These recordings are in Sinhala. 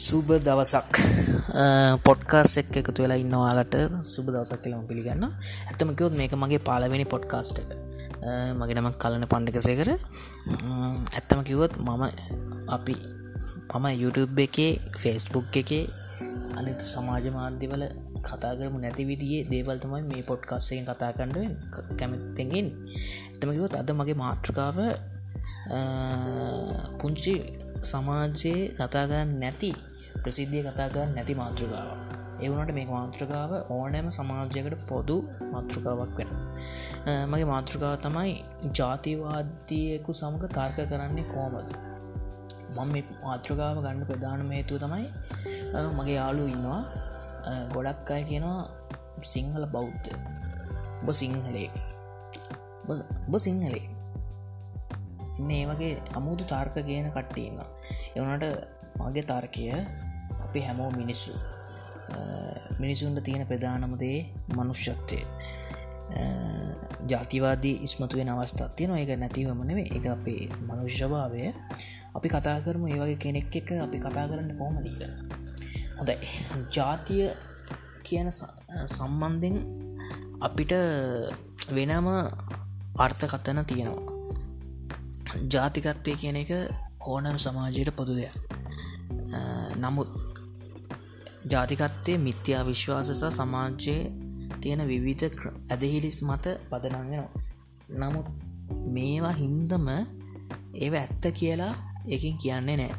සුබ දවසක්. පොඩ්කාස් එක් එකතු වෙලා ඉන්නවාලට සුබ දවසක් කියලම පිළිගන්න ඇත්තමකයොත් මේක මගේ පාලවෙනි පොඩ්කාස්ට එක. මගේ නම කලන පණ්ඩිකසේකර. ඇත්තම කිවොත් මම අපි මම YouTube එකේ ෆෙස්බුක් එකේ අනි සමාජ මාධ්‍යවල කතා කරම නැති විදිේ දේවල් තමයි මේ පොඩ්කාස්සයෙන් කතා කණ්ඩුවෙන් කැමැත්තෙන්ගෙන් ඇතමකිවොත් අද මගේ මාතෘකාව පුංචි සමාජයේ කතාගන්න නැති ප්‍රසිද්ධිය කතාගන්න නැති මාතෘකාව එවුණට මේ මාතෘකාව ඕනෑම සමාජයකට පොදු මාතෘකාවක් වෙන මගේ මාතෘකාව තමයි ජාතිවාදයකු සමඟ තර්ක කරන්නේ කෝමද මම මාතෘකාව ගණඩ ප්‍රධාන හේතුව තමයි මගේ යාලු ඉන්නවා. ගොඩක් අය කියනවා සිංහල බෞද්ධ. ඔබ සිංහලේ. ඔබ සිංහලේ. ඉන්න ඒ වගේ අමුතු තර්ක කියන කට්ටඉන්න එවනට මගේ තර්කය අපි හැමෝ මිනිස්සු. මිනිසුන්ට තියෙන ප්‍රධානමදේ මනුෂ්‍යත්වය. ජාතිවාදී ඉස්මතුවෙන් අවස්ථාත් තියෙන එක නැතිවමනේ එක අපේ මනුෂ්‍යභාවය අපි කතා කරමු ඒවගේ කෙනෙක් එක අපි කතා කරන්න කොහොමදීක හොඳයි. ජාතිය කියන සම්බන්ධෙන් අපිට වෙනම අර්ථකතන තියෙනවා. ජාතිකත්වය කියන එක ඕනම සමාජයට පොදු දෙයක්. නමුත් ජාතිකත්තේ මිත්‍යා විශ්වාස සහ සමාජයේ තියෙන විවිධ ඇදහිලිස් මත පදනගෙනවා නමුත් මේවා හින්දම ඒව ඇත්ත කියලා එකින් කියන්නේ නෑ.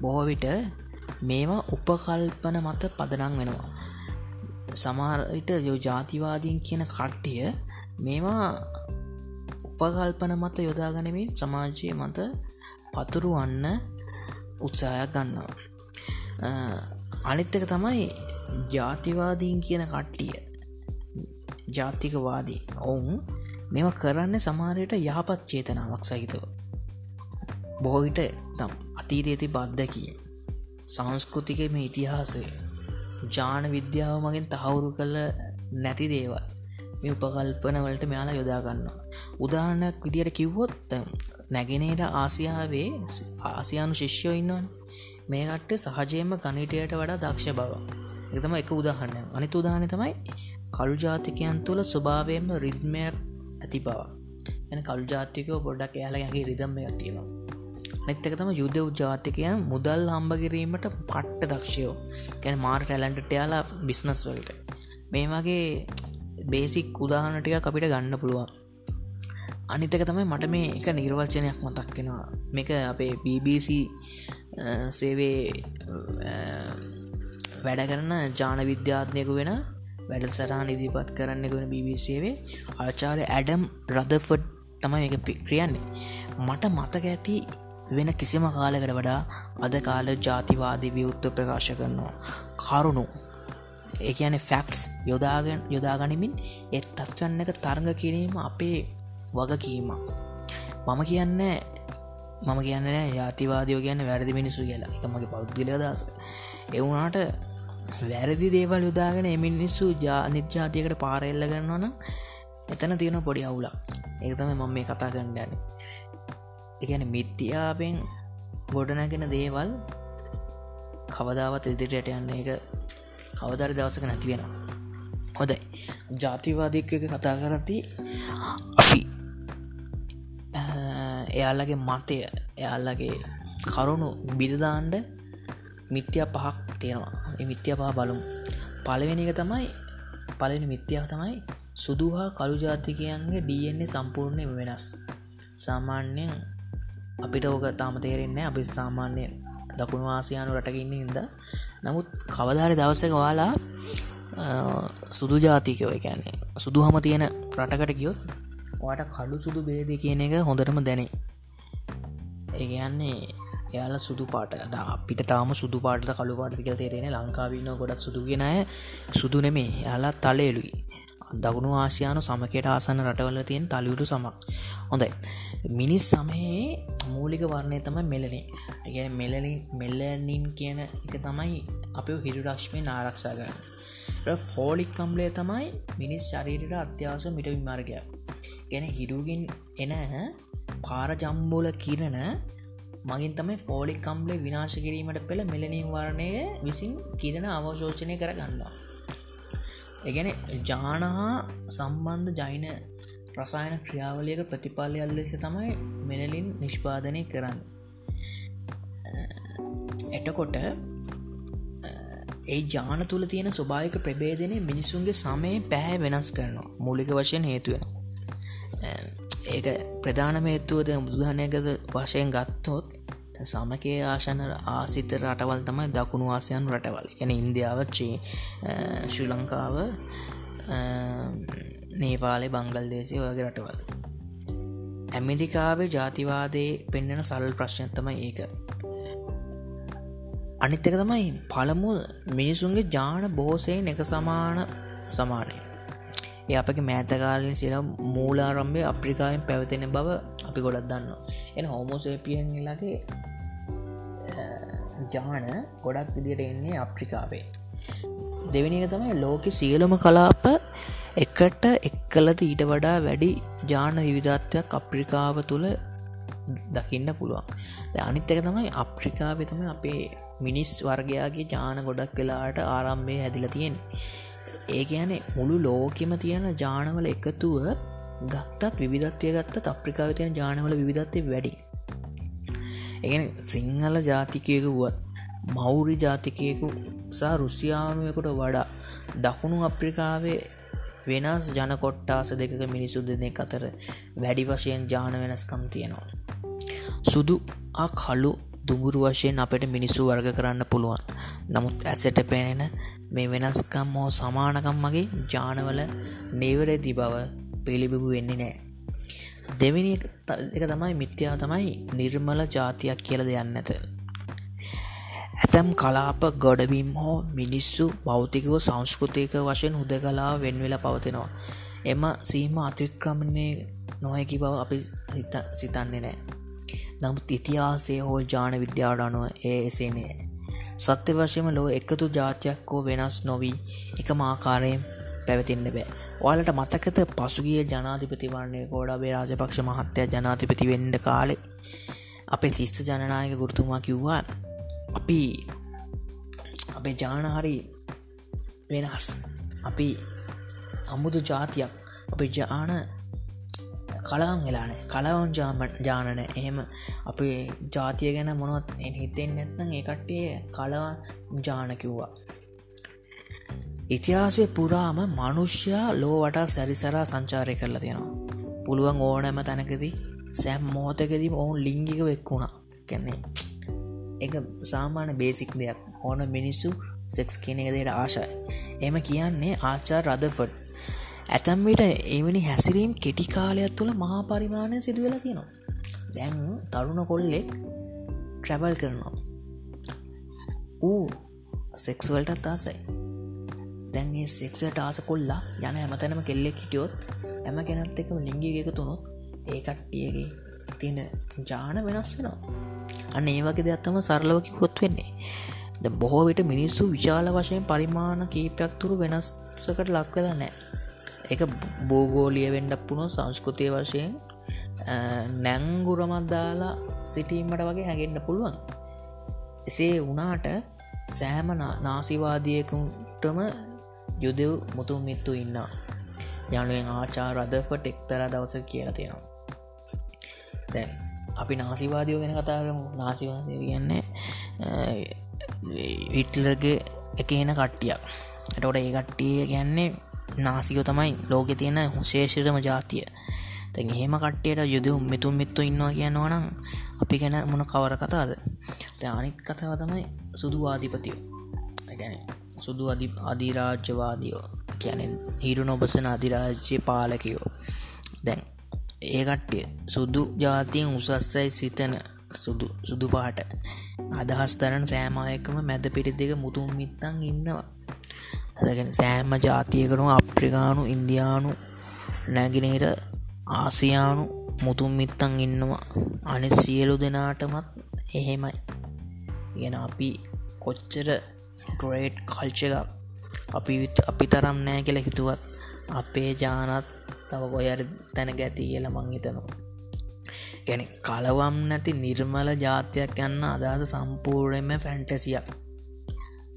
බොහෝවිට මේවා උපකල්පන මත පදනං වෙනවා. සමාරට යෝ ජාතිවාදීන් කියන කට්ටිය මේවා උපකල්පන මත යොදාගනමින් සමාජය මත පතුරුවන්න උත්සායක් ගන්නවා. අනිත්තක තමයි ජාතිවාදීන් කියන කට්ටිය. ජාතිකවාදී. ඔවුන් මෙම කරන්න සමාරයට යහපත් චේතනාවක් සහිතව. බොහෝවිට තම් අතීතයති බද්ධකී සංස්කෘතික මේ ඉතිහාසය. ජාන විද්‍යාව මගෙන් තහවුරු කළ නැති දේවල්. මේ උපකල්පන වලට මෙයාලා යොදාගන්නවා උදාහරණයක් විදියට කිව්වොත් නැගෙනේට ආසියාවේ ආසියානු ශිෂ්‍යෝ ඉන්නවන්. මේකට සහජයම ගනිටයට වඩා දක්ෂ බව එකතම එක උදාහරණය අනිත උදාහන තමයි කළු ජාතිකයන් තුළ ස්වභාවයම රිද්මයක් ඇති බව. එන කළු ජාතිකෝ පොඩ්ඩක් එයාලගේ රිදම්ම තියෙනවා. නැත්තක තම යුද්ධ ජාතිකයන් මුදල් හම්බ කිරීමට පට්ට දක්ෂයෝ. කැන මාර් ටැලන්ට යාලා බිස්නස් වලට. මේ වගේ බේසික් උදාහන ටික අපිට ගන්න පුළුවන්. අනිතක තමයි මට මේ එක නිර්වචනයක් මතක්කෙනවා මේක අපේ BBC සේවේ වැඩ කරන ජාන විද්‍යාත්නයකු වෙන වැඩ සරහන් ඉදිපත් කරන්නෙකුෙන BBCවේ ආචාරය ඇඩම් රදෆඩ් තමයි එක පික්‍රියන්නේ මට මතක ඇති වෙන කිසිම කාලකට වඩා අද කාල ජාතිවාදී විවුත්ත ප්‍රකාශ කරනවා. කරුණු. ඒ කියන ෆැක්ස් යොදාගෙන යොදාගනිමින් එත් තත්වන්න එක තරග කිරීම අපේ වගකීම මම කියන්න මම කියන්න ජාතිවාදයෝ කියන්න වැරදි මිනිසු කියලා. එක මගේ පෞද්ගල දස එවුනාට වැරදි දේවල් යුදාගෙන එමිනිස්සු ජානිත් ජාතියකට පාරෙල්ල ගන්නවන එතන තියෙන පොඩි අවුලා ඒතම මම මේ කතා කරන්න යන එකන මිත්‍යාපෙන් ගොඩනැගෙන දේවල් කවදාවත් ඉදිරියට යන්න එක කවදර දවසක නැතිවෙන හොදයි ජාතිවාදක කතා කරති අපි එයාල්ලගේ මතය එයාල්ලගේ කරුණු බිදදාන්ඩ මිත්‍යා පහක් තියෙනවා. මිත්‍ය පහ බලමු. පලවෙනි එක තමයි පලනි මිත්‍යාව තමයි සුදු හා කළු ජාතිකයන්ගේ ඩන්නේ සම්පූර්ණය වෙනස්. සාමාන්‍යයෙන් අපිට ඕක තාම තේරෙන්නේ අපි සාමාන්‍ය දකුණු ආසියානු රටගන්න ඉද නමුත් කවධාරි දවසක වාලා සුදු ජාතිකයෝ එකන්නේ සුදු හම තියෙන රටකට ගියොත් වාට කඩු සුදු බේද කියන එක හොඳටම දැනේ ඒගන්නේ එයාල සුදු පාට අපිට තාම සුදු පාට කළු පාටික තේරෙන ලංකාවන්න ගොඩක් සුදුගෙනය සුදු නෙමේ යාලා තලේලුයි දකුණු ආසියානු සමකට ආසන්න රටවල තියෙන් තලියුටු සමක්. හොඳයි. මිනිස් සමයේ මූලික වර්ණය තම මෙලනේ ඇගැන මෙලලින් මෙල්ලනින් කියන එක තමයි අප හිරු රශ්මය නාරක්ෂා කරන්න ෆෝලික් කම්ලේ තමයි මිනිස් ශරීරයට අත්‍යවස මිට විමාර්ගයක්. ගැන හිරුගෙන් එන පාර ජම්බෝල කිරණ මගින් තමයි ෆෝලික් කම්බලේ විනාශ කිරීමට පෙළ මෙලනින් වරණය විසින් කිරෙන අවශෝෂණය කර ගන්නවා එගැන ජානහා සම්බන්ධ ජයින රසායන ක්‍රියාවලියක ප්‍රතිපාලයල් ලෙස තමයි මෙලලින් නිෂ්පාදනය කරන්න. එටකොට ඒ ජාන තුළ තියෙන ස්වභායක ප්‍රබේදනය මිනිස්සුන්ගේ සමය පැහැ වෙනස් කරනවා. මූලික වශයෙන් හේතුවෙන ඒක ප්‍රධාන මේත්තුවද බුදුහනයකද වශයෙන් ගත්තොත් සමකේ ආශන ආසිත රටවල් තමයි දකුණු ආසියන් රටවල්. ගැන ඉන්දියාවච්චේ ශ්‍රී ලංකාව නේපාලේ බංගල් දේශය වගේ රටවල්. ඇමරිකාවේ ජාතිවාදය පෙන්න්නන සල් ප්‍රශ්නතම ඒක. අනිත්තක තමයි පළමු මිනිසුන්ගේ ජාන බෝසයෙන් එක සමාන සමානය. ඒ අපගේ මෑතකාලින් සිල මූලාරම්භය අප්‍රිකාවෙන් පැවතෙන බව අපි ගොඩක් දන්න එන හෝමෝසේපියන්ලගේ ජාන ගොඩක් විදිට එන්නේ අප්‍රිකාවේ. දෙවිනික තමයි ලෝක සියලුම කලාප එකට එක්කලද ඊට වඩා වැඩි ජාන විවිධත්වයක් අප්‍රිකාව තුළ දකින්න පුළුවන්. අනිත්තක තමයි අප්‍රිකාව තම අපේ මිනිස් වර්ගයාගේ ජාන ගොඩක් වෙලාට ආරම්භය හැදිල තියෙන ඒ ගැන මුළු ලෝකෙම තියෙන ජානවල එකතුව ගත්තත් විධත්වය ගත්ත අප්‍රිකාව තියෙන ජානවල විධත්වය වැඩි. එගෙන සිංහල ජාතිකයක වුවත් මෞරි ජාතිකයකු සහ රුසියානුවකට වඩා දකුණු අප්‍රිකාවේ වෙනස් ජනකොට්ටාස දෙක මිනිසු දෙනෙක් අතර වැඩි වශයෙන් ජාන වෙනස්කම් තියෙනවා. සුදු කලු දුඹුරු වශයෙන් අපට මිනිස්සු වර්ග කරන්න පුළුවන්. නමුත් ඇසට පෙනෙන මේ වෙනස්කම් හෝ සමානකම් මගේ ජානවල නේවරදි බව පිළිබිබු වෙන්නේ නෑ. දෙවිනි එක තමයි මිත්‍යා තමයි නිර්මල ජාතියක් කියල දෙයන්න ඇත ඇතැම් කලාප ගොඩබීම් හෝ මිනිස්සු භෞතිකව සංස්කෘතික වශයෙන් හුද කලා වෙන්වෙලා පවතිනවා. එම සීම අතික්‍රමණය නොහැකි බව අපි සිතන්නේ නෑ. නමුත් ඉතිහාසය හෝ ජාන විද්‍යාවට අනුව ඒ එසේනේ සත්‍ය වශයම ලෝ එකතු ජාතියක් හෝ වෙනස් නොවී එක මාකාරයෙන් පැවතින්න බෑ. ඔයාලට මතකත පසුගිය ජනාධිපති වන්නේ ගෝඩාබේ රාජපක්ෂ මහත්තය ජනාධිපති වෙන්ඩ කාලෙ අපේ ශිස්ත ජනනායක ගුරුතුමා කිව්වා අපි අපේ ජානහරි වෙනස්. අපි අමුදු ජාතියක්. අපේ ජාන කලාම් වෙලානේ කලවන් ජාම ජානන එහෙම අපේ ජාතිය ගැන මොනොත් හිතෙන් නැත්නම් ඒ කට්ටිය කලවන් ජානකිව්වා ඉතිහාසය පුරාම මනුෂ්‍යයා ලෝ වටා සැරිසරා සංචාරය කරලා තියෙනවා. පුළුවන් ඕනෑම තැනකදී සැම් මෝතකදී ඔවුන් ලිංගික වෙක්වුණා කැන්නේ එක සාමාන්‍ය බේසික් දෙයක්. ඕන මිනිස්සු සෙක්ස් කියන එක දෙයට ආශයි. එම කියන්නේ ආචා රදෆඩ් ඇතැම්විට එවැනි හැසිරීම් කෙටි කාලයක් තුළ මහා පරිමාණය සිදුවෙලා තියෙනවා. දැන් තරුණ කොල්ලෙක් ට්‍රැබල් කරනවා. ඌ සෙක්ස්වල්ටත් ආසයි. දැන්ගේ සෙක්සට ආස කොල්ලා යන හැමතැනම කෙල්ලෙක් හිටියොත් ඇම කෙනත් එක ලිංගි එක තුනොත් ඒකට්ටියගේ තියෙන ජාන වෙනස්සෙනවා අන්න ඒ වගේ දෙයක්ත්තම සරලවකි කොත් වෙන්නේ. ද බොහෝ විට මිනිස්සු විශාල වශයෙන් පරිමාණ කීපයක් තුරු වෙනස්සකට ලක්වෙලා නෑ එක බෝගෝලිය වෙන්ඩක් පුුණො සංස්කෘතිය වශයෙන් නැංගුරමත් දාලා සිටීමට වගේ හැගෙන්න්න පුළුවන්. එසේ වනාට සෑම නාසිවාදියකුටම යුදෙව් මුතුන් මිත්තු ඉන්නා යනුවෙන් ආචා රදපට එක්තර දවස කියලා තියෙනවා. දැ අපි නාසිවාදියෝ ගැන කතාරමු නාසිවාදය කියන්නේ විටලර්ගේ එක එන කට්ටියක්. ඇටට ඒ කට්ටිය ගැන්නේ නාසිකෝ තමයි ලෝකෙ තියෙන හුශේෂරම ජාතිය. තැන් එහෙම කට්ටියට යුදු මෙතුන් මිත්තු ඉන්නවා කියන්නවනම් අපි ගැන මොන කවර කතාද? අනිත් කතාව තමයි සුදුවාධිපතියෝ ගැන සුදු අධි අධිරාජ්‍යවාදියෝ කියැනෙන් හිරු නොබසන අධිරාජ්‍ය පාලකයෝ. දැන් ඒකට්ටිය සුදු ජාතියෙන් උසස්සයි සිතන සුදු සුදු පාට. අදහස් තරන සෑමායකම මැද පිටි දෙක මුතුන් මිත්තන් ඉන්නවා. ඇගෙන සෑම්ම ජාතියකනු අප්‍රිකානු ඉන්දයානු නැගෙනට ආසියානු මුතුන් මිත්තන් ඉන්නවා අනි සියලු දෙනාටමත් එහෙමයි. ගෙන අපි කොච්චර ට්‍රේඩ් කල්චක අපි අපි තරම් නෑ කියල හිතුවත් අපේ ජානත් තව ගොයර තැන ගැති කියල මං හිතනවා. ගැන කලවම් නැති නිර්මල ජාතියක් යන්න අදහස සම්පූර්ණයම ෆැන්ටසියක්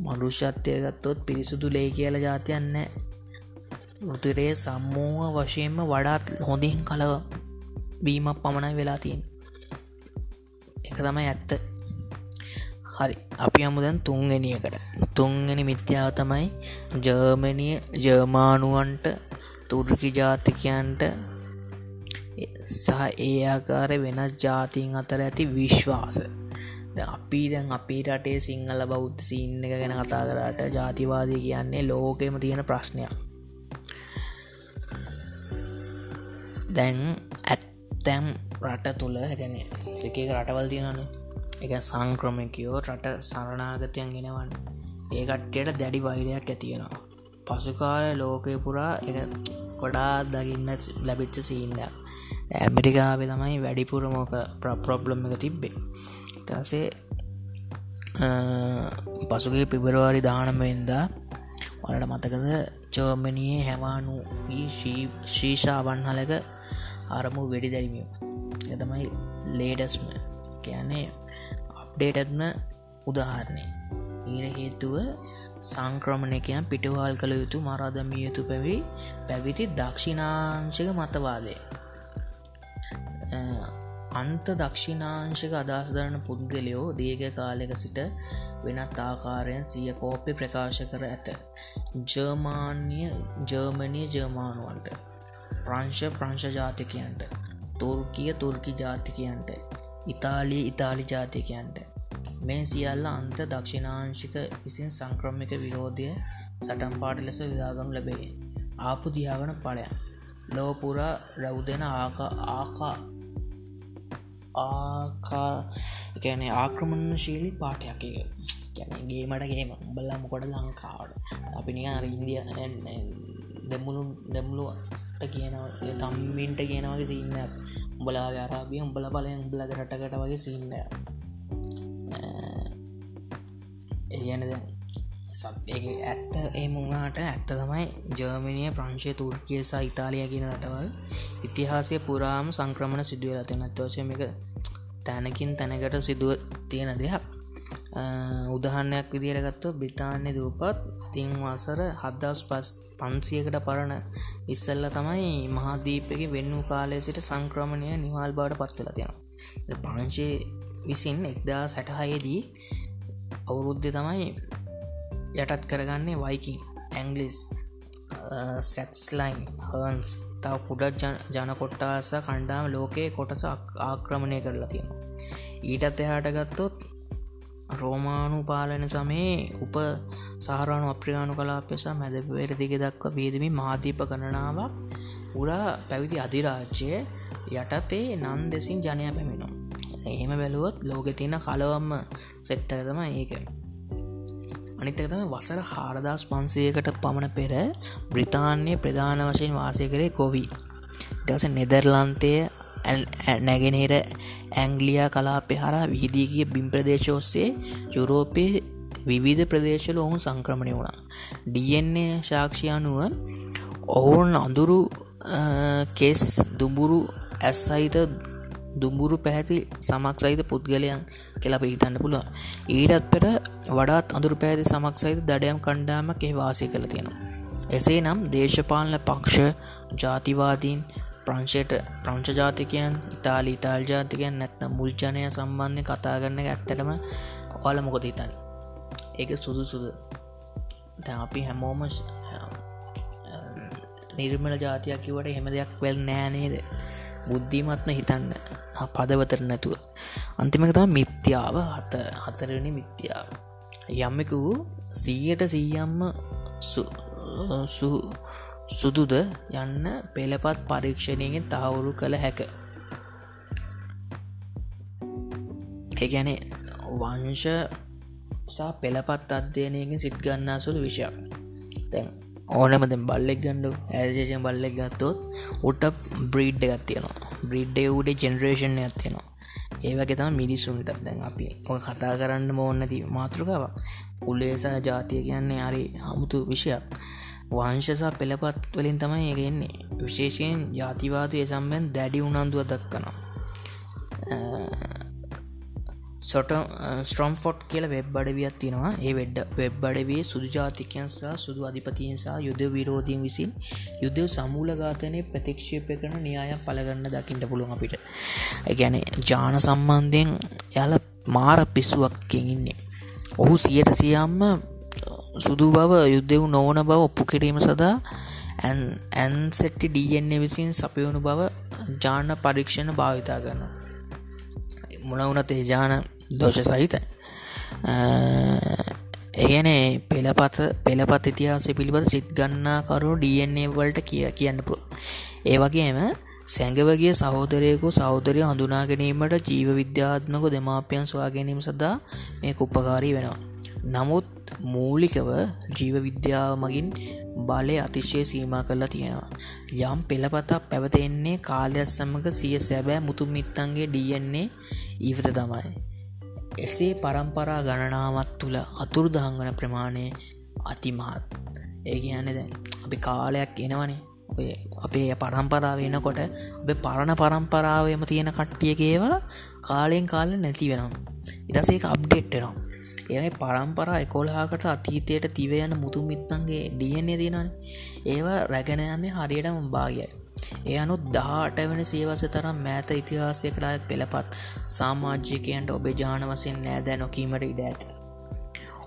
මනුෂ්‍යත්වය ගත්තොත් පිරිසුදු ලේ කියල ජාතියන්න ෘතිරේ සම්මූහ වශයෙන්ම වඩාත් හොඳින් කලව බීමක් පමණයි වෙලා තියෙන් එක තමයි ඇත්ත. හරි අපි අමුදැන් තුන්ගෙනියකට තුන්ගෙන මිත්‍යාව තමයි ජර්මණිය ජර්මානුවන්ට තුර්කි ජාතිකයන්ට සහ ඒ ආකාර වෙනස් ජාතිීන් අතර ඇති විශ්වාස. අපි දැන් අපි රටේ සිංහල බෞද්ධ සින්න එක ගැන කතා කරට ජාතිවාදී කියන්නේ ලෝකෙම තියෙන ප්‍රශ්නයක්. දැන් ඇත්තැම් රට තුළ ගැන එක රටවල් තියෙනන එක සංක්‍රමකයෝ රට සරණාගතයන් ගෙනවන්න ඒ කට්ටයට දැඩි වෛරයක් ඇතියෙනවා පසුකාල ලෝකය පුරා එක කොඩා දකින්න ලැබිච්ච සිීන්න ඇමරිකාවේ තමයි වැඩිපුරමෝක ප්‍රප්‍රොබ්ලම් එක තිබ්බේ. ටසේ පසුගේ පිබරවාරි දානමවෙන්දා වලට මතකද චෝමනයේ හැවානු ශීෂාවන්හලක අරමු වෙඩි දැරිමිය එතමයි ලේඩස්ම කියන්නේ අප්ඩේටත්න උදාහරණය. ඊට හේතුව සංක්‍රමණයකයන් පිටවල් කළ යුතු මරාදමිය යුතු පැවි පැවිති දක්ෂිනාංශක මතවාදය. අන්ත දක්ෂිනාංශක අදහස්දරන පුද්ගලයෝ දීග කාලෙක සිට වෙනත් ආකාරයෙන් සිය කෝප්පි ප්‍රකාශ කර ඇත. ජර්මාන්‍ය ජර්මණය ජර්මානුවන්ට. ප්‍රංශ ප්‍රංශ ජාතිකයන්ට. තුර්කිය තුර්කි ජාතිකයන්ට. ඉතාලිය ඉතාලි ජාතිකයන්ට. මේ සියල්ල අන්ත දක්ෂිනාංශික විසින් සංක්‍රමික විරෝධය සටම් පාට ලෙස විදාගනු ලැබේ. ආපු දියාගන පලයන් ලෝපුරා රැව්දෙන ආකා ආකා ආකා ගැන ආක්‍රමණ ශීලි පාටයක් එක ගැනගේ මටගේම බල්ලා මොකොට ලංකාවට? අපි නික ඉන්දිය දෙමුණු දෙමුළුවට කියනව තම්මින්ට කියනවගේ සින්න උඹලා අරාබිය උඹල බලය උඹලග රටකට වගේ සින්න එගැන දැන් සබ්ඒ ඇත්ත ඒ මුණට ඇත්ත තමයි ජර්මණය ප්‍රංශය තුර්කිය සහ ඉතාලිය කියන රටවල්. ඉතිහාසය පුරාම සංක්‍රමණ සිදුවලා තියෙන අත්වශයම එක තැනකින් තැනකට සිදුව තියෙන දෙයක්. උදහන්නයක් විදිරගත්ව බ්‍රිතාන්‍ය දූපත් තිං වසර හදස් පස් පන්සියකට පරණ ඉස්සල්ල තමයි මහදීපක වෙන්නු කාලය සිට සංක්‍රමණය නිවාල් බාට පත්වෙලා තියෙනවා. ප්‍රංශය විසින් එක්දා සැටහයේදී අවුරුද්ධ තමයි යටත් කරගන්නේ වයිකින්. ඇංගලිස් සැක්ස්ලයින් හර්න්ස්. තව පුඩත් ජනකොට්ටාස කණ්ඩාම ලෝකයේ කොටස ආක්‍රමණය කරලා තියෙනවා. ඊටත් එහාට ගත්තොත් රෝමානු පාලන සමේ උප සාරාණු අප්‍රිකානු කලාපෙසා මැදපවයට දිග දක්ව වේදමි මාධීප කරනාවක් උරා පැවිදි අධිරාජ්‍යය යටතේ නන් දෙසින් ජනය පැමිණුම් එහෙම බැලුවොත් ලෝක තියන කලවම්ම සෙට්ටකතම ඒක අනිතකතම වසර හාරදස් පන්සයකට පමණ පෙර බ්‍රිතාන්‍ය ප්‍රධාන වශයෙන් වාසය කරේ කොවී දස නෙදර්ලන්තය නැගෙනහිර ඇංගලියා කලාපෙ හරා විහිදීගිය බිම් ප්‍රදේශෝස්සේ යුරෝපයේ විවිධ ප්‍රදේශල ඔවුන් සංක්‍රමණය වුණා. DNA ශාක්ෂයානුව ඔවුන් අඳුරු කෙස් දුඹුරු ඇස් සහිත දුඹුරු පැහැති සමක් සහිත පුද්ගලයන් කියලා පිහිතන්න පුළුව ඊටත් පෙර වඩාත් අඳුරු පැහැති සමක් සහිත දඩයම් කණ්ඩාමක් ඒ වාසය කළ තියෙනවා. එසේ නම් දේශපාලන පක්ෂ ජාතිවාදීන් ප්‍රංශයට ප්‍රංශ ජාතිකයන් ඉතාලි ඉතාල් ජාතිකයන් නැත්න මුල් ජනය සම්බන්ධය කතා කරන්න ඇත්තටම ඔයාල මොකොද හිතන්න? ඒක සුදු සුද දැ අපි හැමෝම නිර්මල ජාතියක් කිවට හෙම දෙයක් වෙල් නෑනේද බුද්ධිමත්ම හිතන්න. පදවතර නැතුව. අන්තිමක තම මිත්‍යාව හත හතරනි මිත්‍යාව. යම්මක වූ සීයට සීයම්ම සුදුද යන්න පෙළපත් පරීක්ෂණයගෙන් තහවුරු කළ හැක. ඒගැනේ වංශ සා පෙළපත් අධ්‍යයනයකින් සිත් ගන්නා සුළු විෂයක්. තැන් ඕනමද බල්ලෙක් ගණ්ඩු ඇජේෂන් බල්ලෙක් ගත්තොත් උට බ්‍රීඩ් එකත් තියෙනවා බ්‍රිඩ්ඩේ උඩේ ජෙනරේෂන් ඇත්තියෙනවා ඒවගේ තම මිනිස්සුන්ට දැන් අපි ඔය කතා කරන්න ඕන්නති මාතෘකාවක්. උල්ලේසා ජාතිය කියන්නේ අරි හමුතු විෂයක්. වංශසා පෙළපත් වලින් තමයි ඒගෙන්නේ විශේෂයෙන් ජාතිවාදය සම්බෙන් දැඩි උනන්දුව දක්කනවා සොට ස්ට්‍රම් ෆොට් කියල වෙබ් අඩවියත් තියෙනවා. ඒ වෙඩ්ඩ වෙබ් අඩවේ සුදු ජාතිකයන් සහ සුදු අධිපතියන්සා යුද විරෝධීන් විසින් යුද්ධ සමූල ඝාතනය ප්‍රතික්ෂේපය කරන න්‍යායක් පලගන්න දකිට පුළුවන් අපිට. ගැන ජාන සම්බන්ධයෙන් යාල මාර පිස්සුවක්කින් ඉන්නේ. ඔහු සියට සියම්ම සුදු බව යුද්ධව නොවන බව ඔප්පු කිරීම සදා ඇන්සෙට්ටි ඩන්නේ විසින් සපයවුණු බව ජාන පරීක්ෂණ භාවිතා කරන මොන වුණ තේජාන දෝෂ සහිත. ඒගැන පෙළපත පෙළපත් ඉතිහාස පිළිබඳ සිත් ගන්නාකරු ඩන්නේ වලට කිය කියන්න පුළ ඒ වගේම සැඟවගේ සහෝදරයකු සෞදරය හඳුනා ගැනීමට ජීව විද්‍යාත්මක දෙමාපියන් සොයා ගැනීම සදා මේ උපකාරී වෙනවා. නමුත් මූලිකව ජීව විද්‍යාව මගින් බලය අතිශය සීම කරලා තියෙනවා. යම් පෙළපතක් පැවතෙන්නේ කාලයක් සමඟ සිය සැබෑ මුතුම් මිත්තන්ගේ ඩන්නේ ඊවත තමයි. එසේ පරම්පරා ගණනාවත් තුළ අතුරු දහංගන ප්‍රමාණය අතිමහත්. ඒ කියන්න දැන් අපි කාලයක් එනවනේ. ඔය අපේ පරම්පරාව වෙනකොට ඔබ පරණ පරම්පරාවයම තියෙන කට්ටියකේවා කාලයෙන් කාල නැති වෙනම් ඉදසේ අප්ඩේට්ටනවා ඒගේ පරම්පරා එකොල්හාකට අතීතයට තිවයන මුතු මිත්තන්ගේ ඩියන්නේ තියෙනන ඒවා රැගෙන යන්නේ හරියටම භාගයයි. ඒ අනු දාට වෙන සේවස තරම් මෑත ඉතිහාසය කරාත් පෙළපත්. සාමාජ්‍යකයන්ට ඔබේ ජාන වසෙන් නෑදෑ නොකීමට ඉඩ ඇත.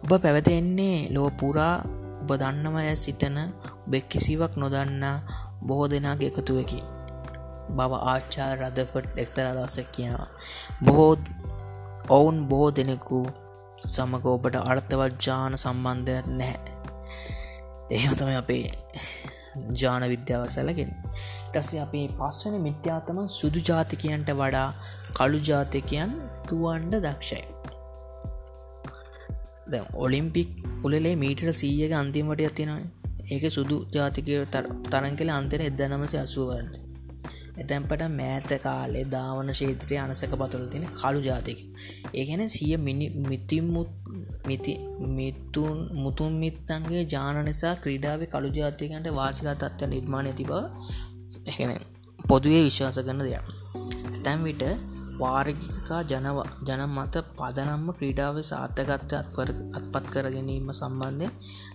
ඔබ පැවතෙන්නේ ලෝ පුරා ඔබ දන්නම ඇ සිතන බෙක් කිසිවක් නොදන්න බොහෝ දෙනාගේ එකතුවකි. බව ආච්චා රදෆට් එක්තර දසක් කියනවා. බොහෝ ඔවුන් බොහෝ දෙනෙකු සමඟ ඔබට අර්ථවත් ජාන සම්බන්ධයක් නැහැ. එහෙම තම අපේ ජාන විද්‍යාවක් සැලකෙන ටසේ අපේ පස්වන මිත්‍යාතම සුදු ජාතිකයන්ට වඩා කළු ජාතිකයන් තුවන්ඩ දක්ෂයි. ද ඔලිම්පික් උලේ මීටර සීයක අන්තිමට ඇතිනයි ඒක සුදු ජාතිකය තරන් කළ අන්තර එදනමස අසුවන්ද එතැන්පට මෑත කාලේ ධාවන ශේත්‍රය අනසක පතුළ තින කළු ජාතික. ඒගැන සිය මිනි මිතිමුත් මිති මිත්තුන් මුතුන් මිත්තන්ගේ ජාන නිසා ක්‍රීඩාවේ කළු ජාතිකන්ට වාසිකතත්ව නිර්මාණය තිබ එන පොදුවේ විශ්වාස කරන දෙයක්. තැන් විට වාර්ගිකා ජනව ජන මත පදනම්ම ක්‍රීඩාව සාර්ථකත්ව අත්පර අත්පත් කර ගැනීම සම්බන්ධය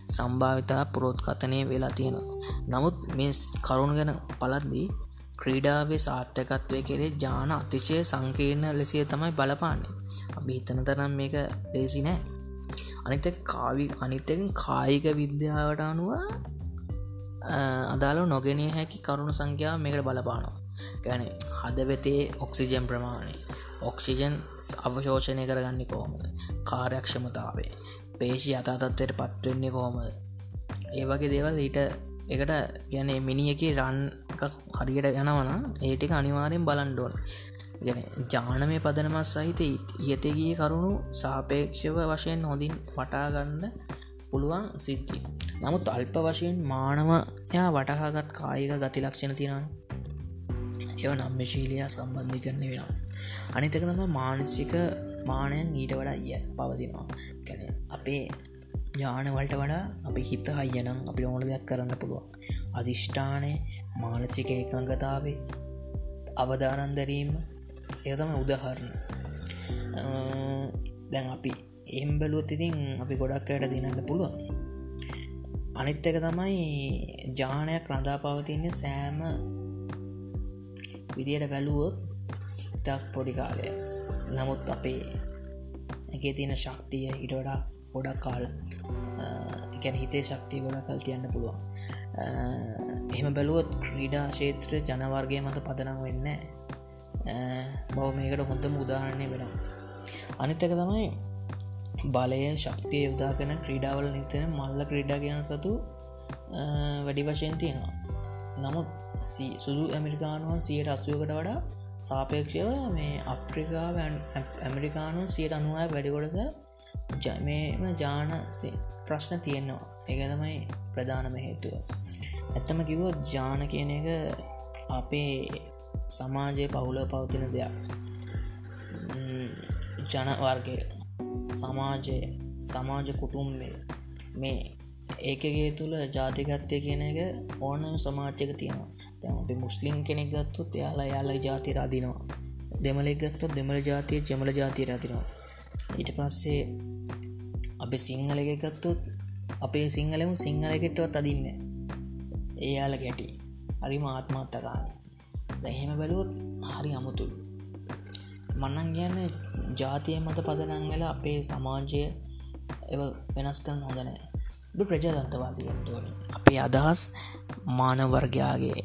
සම්භාවිතා පුරෝත්කතනය වෙලා තියෙනවා. නමුත් මේ කරුණ ගැන පලද්දී ක්‍රීඩාවේ සාර්ථකත්වය කෙරේ ජාන අතිශය සංකීර්ණ ලෙසිය තමයි බලපාන්නේ. අපි හිතන තරම් මේක ලේසි නෑ. අනිත කාවි අනිතෙන් කායික විද්‍යාවට අනුව අදාළ නොගෙනය හැකි කරුණු සංඛ්‍යාව මේකට බලපානවා. ගැන හදවෙතේ ඔක්සිජන් ප්‍රමාණය ඔක්සිජන් අවශෝෂණය කරගන්න කෝමද කාර්යක්ෂමතාවේ පේශි අතාතත්වයට පත්වෙන්නේ කෝමද ඒ වගේ දේවල් ඊට එකට ගැන මිනිියක රන් හරියට යනවන ඒටික අනිවාරයෙන් බලන්ඩෝන ගැන ජානමය පදනමත් සහිත ඉයතගිය කරුණු සාපේක්ෂව වශයෙන් හොඳින් වටාගන්න පුළුවන් සිද්ධි නමුත් අල්ප වශයෙන් මානවයා වටහාගත් කායික ගති ලක්ෂණ තියෙනන් ඒව නම්මශීලයා සම්බන්ධි කරන වෙනවා අනිතක තම මානසික මානයන් ඊට වඩා ය පවතිනවා. ගැන අපේ ඥානවලට වඩා අපි හිත හයියනම් අපි ඕන දෙයක් කරන්න පුළුවන්. අධිෂ්ඨානය මානසික එකංගතාවේ අවධානන්දරීම එතම උදහරණ. දැන් අපි එම් බැලුවත් ඉතින් අපි ගොඩක් අයට දිනන්න පුළුවන්. අනිත් එක තමයි ජානයක් රඳා පවතින්නේ සෑම විදියට බැලුවොත් ඉතක් පොඩි කාලය නමුත් අපේ ඇගේ තියෙන ශක්තිය ඉඩඩා ගොඩක් කාල් එකැන හිතේ ශක්තිය ගොඩක් කල් තියන්න පුළුවන්. එහෙම බැලුවොත් ක්‍රීඩා ශේත්‍ර ජනවර්ගය මත පදනම් වෙන්න බව මේකට හොඳම උදාහරණය වෙනවා. අනිත්තක තමයි බලය ශක්තිය යුදාකෙන ක්‍රීඩාවල නිතන මල්ල ක්‍රීඩාගයන් සතු වැඩි වශයෙන් තියෙනවා. නමුත් සුදු ඇමරිකානුවන් සියට අත්සුවකට වඩා සාපේක්ෂව මේ අප්‍රිකාව ඇමරිකානු සියට අනුවය වැඩිකොඩස ජමේම ජානසේ ප්‍රශ්න තියෙන්නවා එක තමයි ප්‍රධානම හේතුව. ඇත්තම කිවොත් ජාන කියන එක අපේ සමාජය පවුල පවතින දෙයක්. ජනවර්ගය සමාජය සමාජ කුටුම්බය. මේ ඒකගේ තුළ ජාතිකත්වය කියන එක ඕනම සමාජ්‍යක තියෙනවා. තැම අපි මුස්ලිම් කෙනෙක් ගත්තුත් එයාලා යාල ජාති රදිනවා. දෙමලෙක්ගත්තොත් දෙමළ ජාතිය ජමල ජාතියට ඇතිනවා ඊට පස්සේ අප සිංහල එකගත්තොත් අපේ සිංහලම සිංහලකෙටවත් අදින්න ඒයාල ගැටි හරි මාත්මාත්තකාන දැහෙම බැලුවොත් හරි අමුතුල් මන්නන් ගැන ජාතිය මත පදනංගල අපේ සමාජය එ වෙනස් කරන හොඳනෑ ප්‍රජාතන්තවාදීන්ටුවන අපේ අදහස් මානවර්ගයාගේ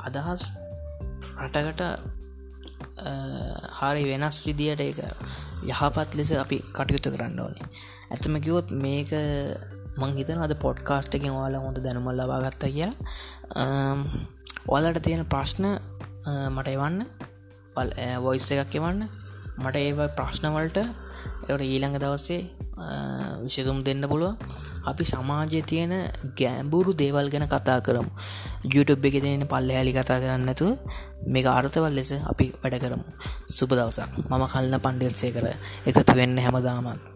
අදහස් රටකට හරි වෙනස් විදියට එක යහපත් ලෙස අපි කටයුතු කරන්න ඕනේ. ඇතම කිවොත් මේක මං හිතන අද පොඩ්කාස්ට් එකෙන් වාලා හොඳ දැනුම ලබා ගත්ත කිය ඔයාලට තියෙන ප්‍රශ්න මට එවන්න. වොයිස් එකක් එවන්න. මට ඒ ප්‍රශ්නවලට එට ඊළඟ දවස්සේ විෂතුම් දෙන්න පුළුව අපි සමාජය තියෙන ගෑම්බුරු දේවල් ගැන කතා කරමු. YouTube එක තියෙන පල්ල හැලි කතා කරන්නතු මේ ආර්ථවල් ලෙස අපි වැඩ කරමු. සුප දවසක්. මම කල්න්න පණ්ඩෙල්සේ කර එකතු වෙන්න හැමදාමත්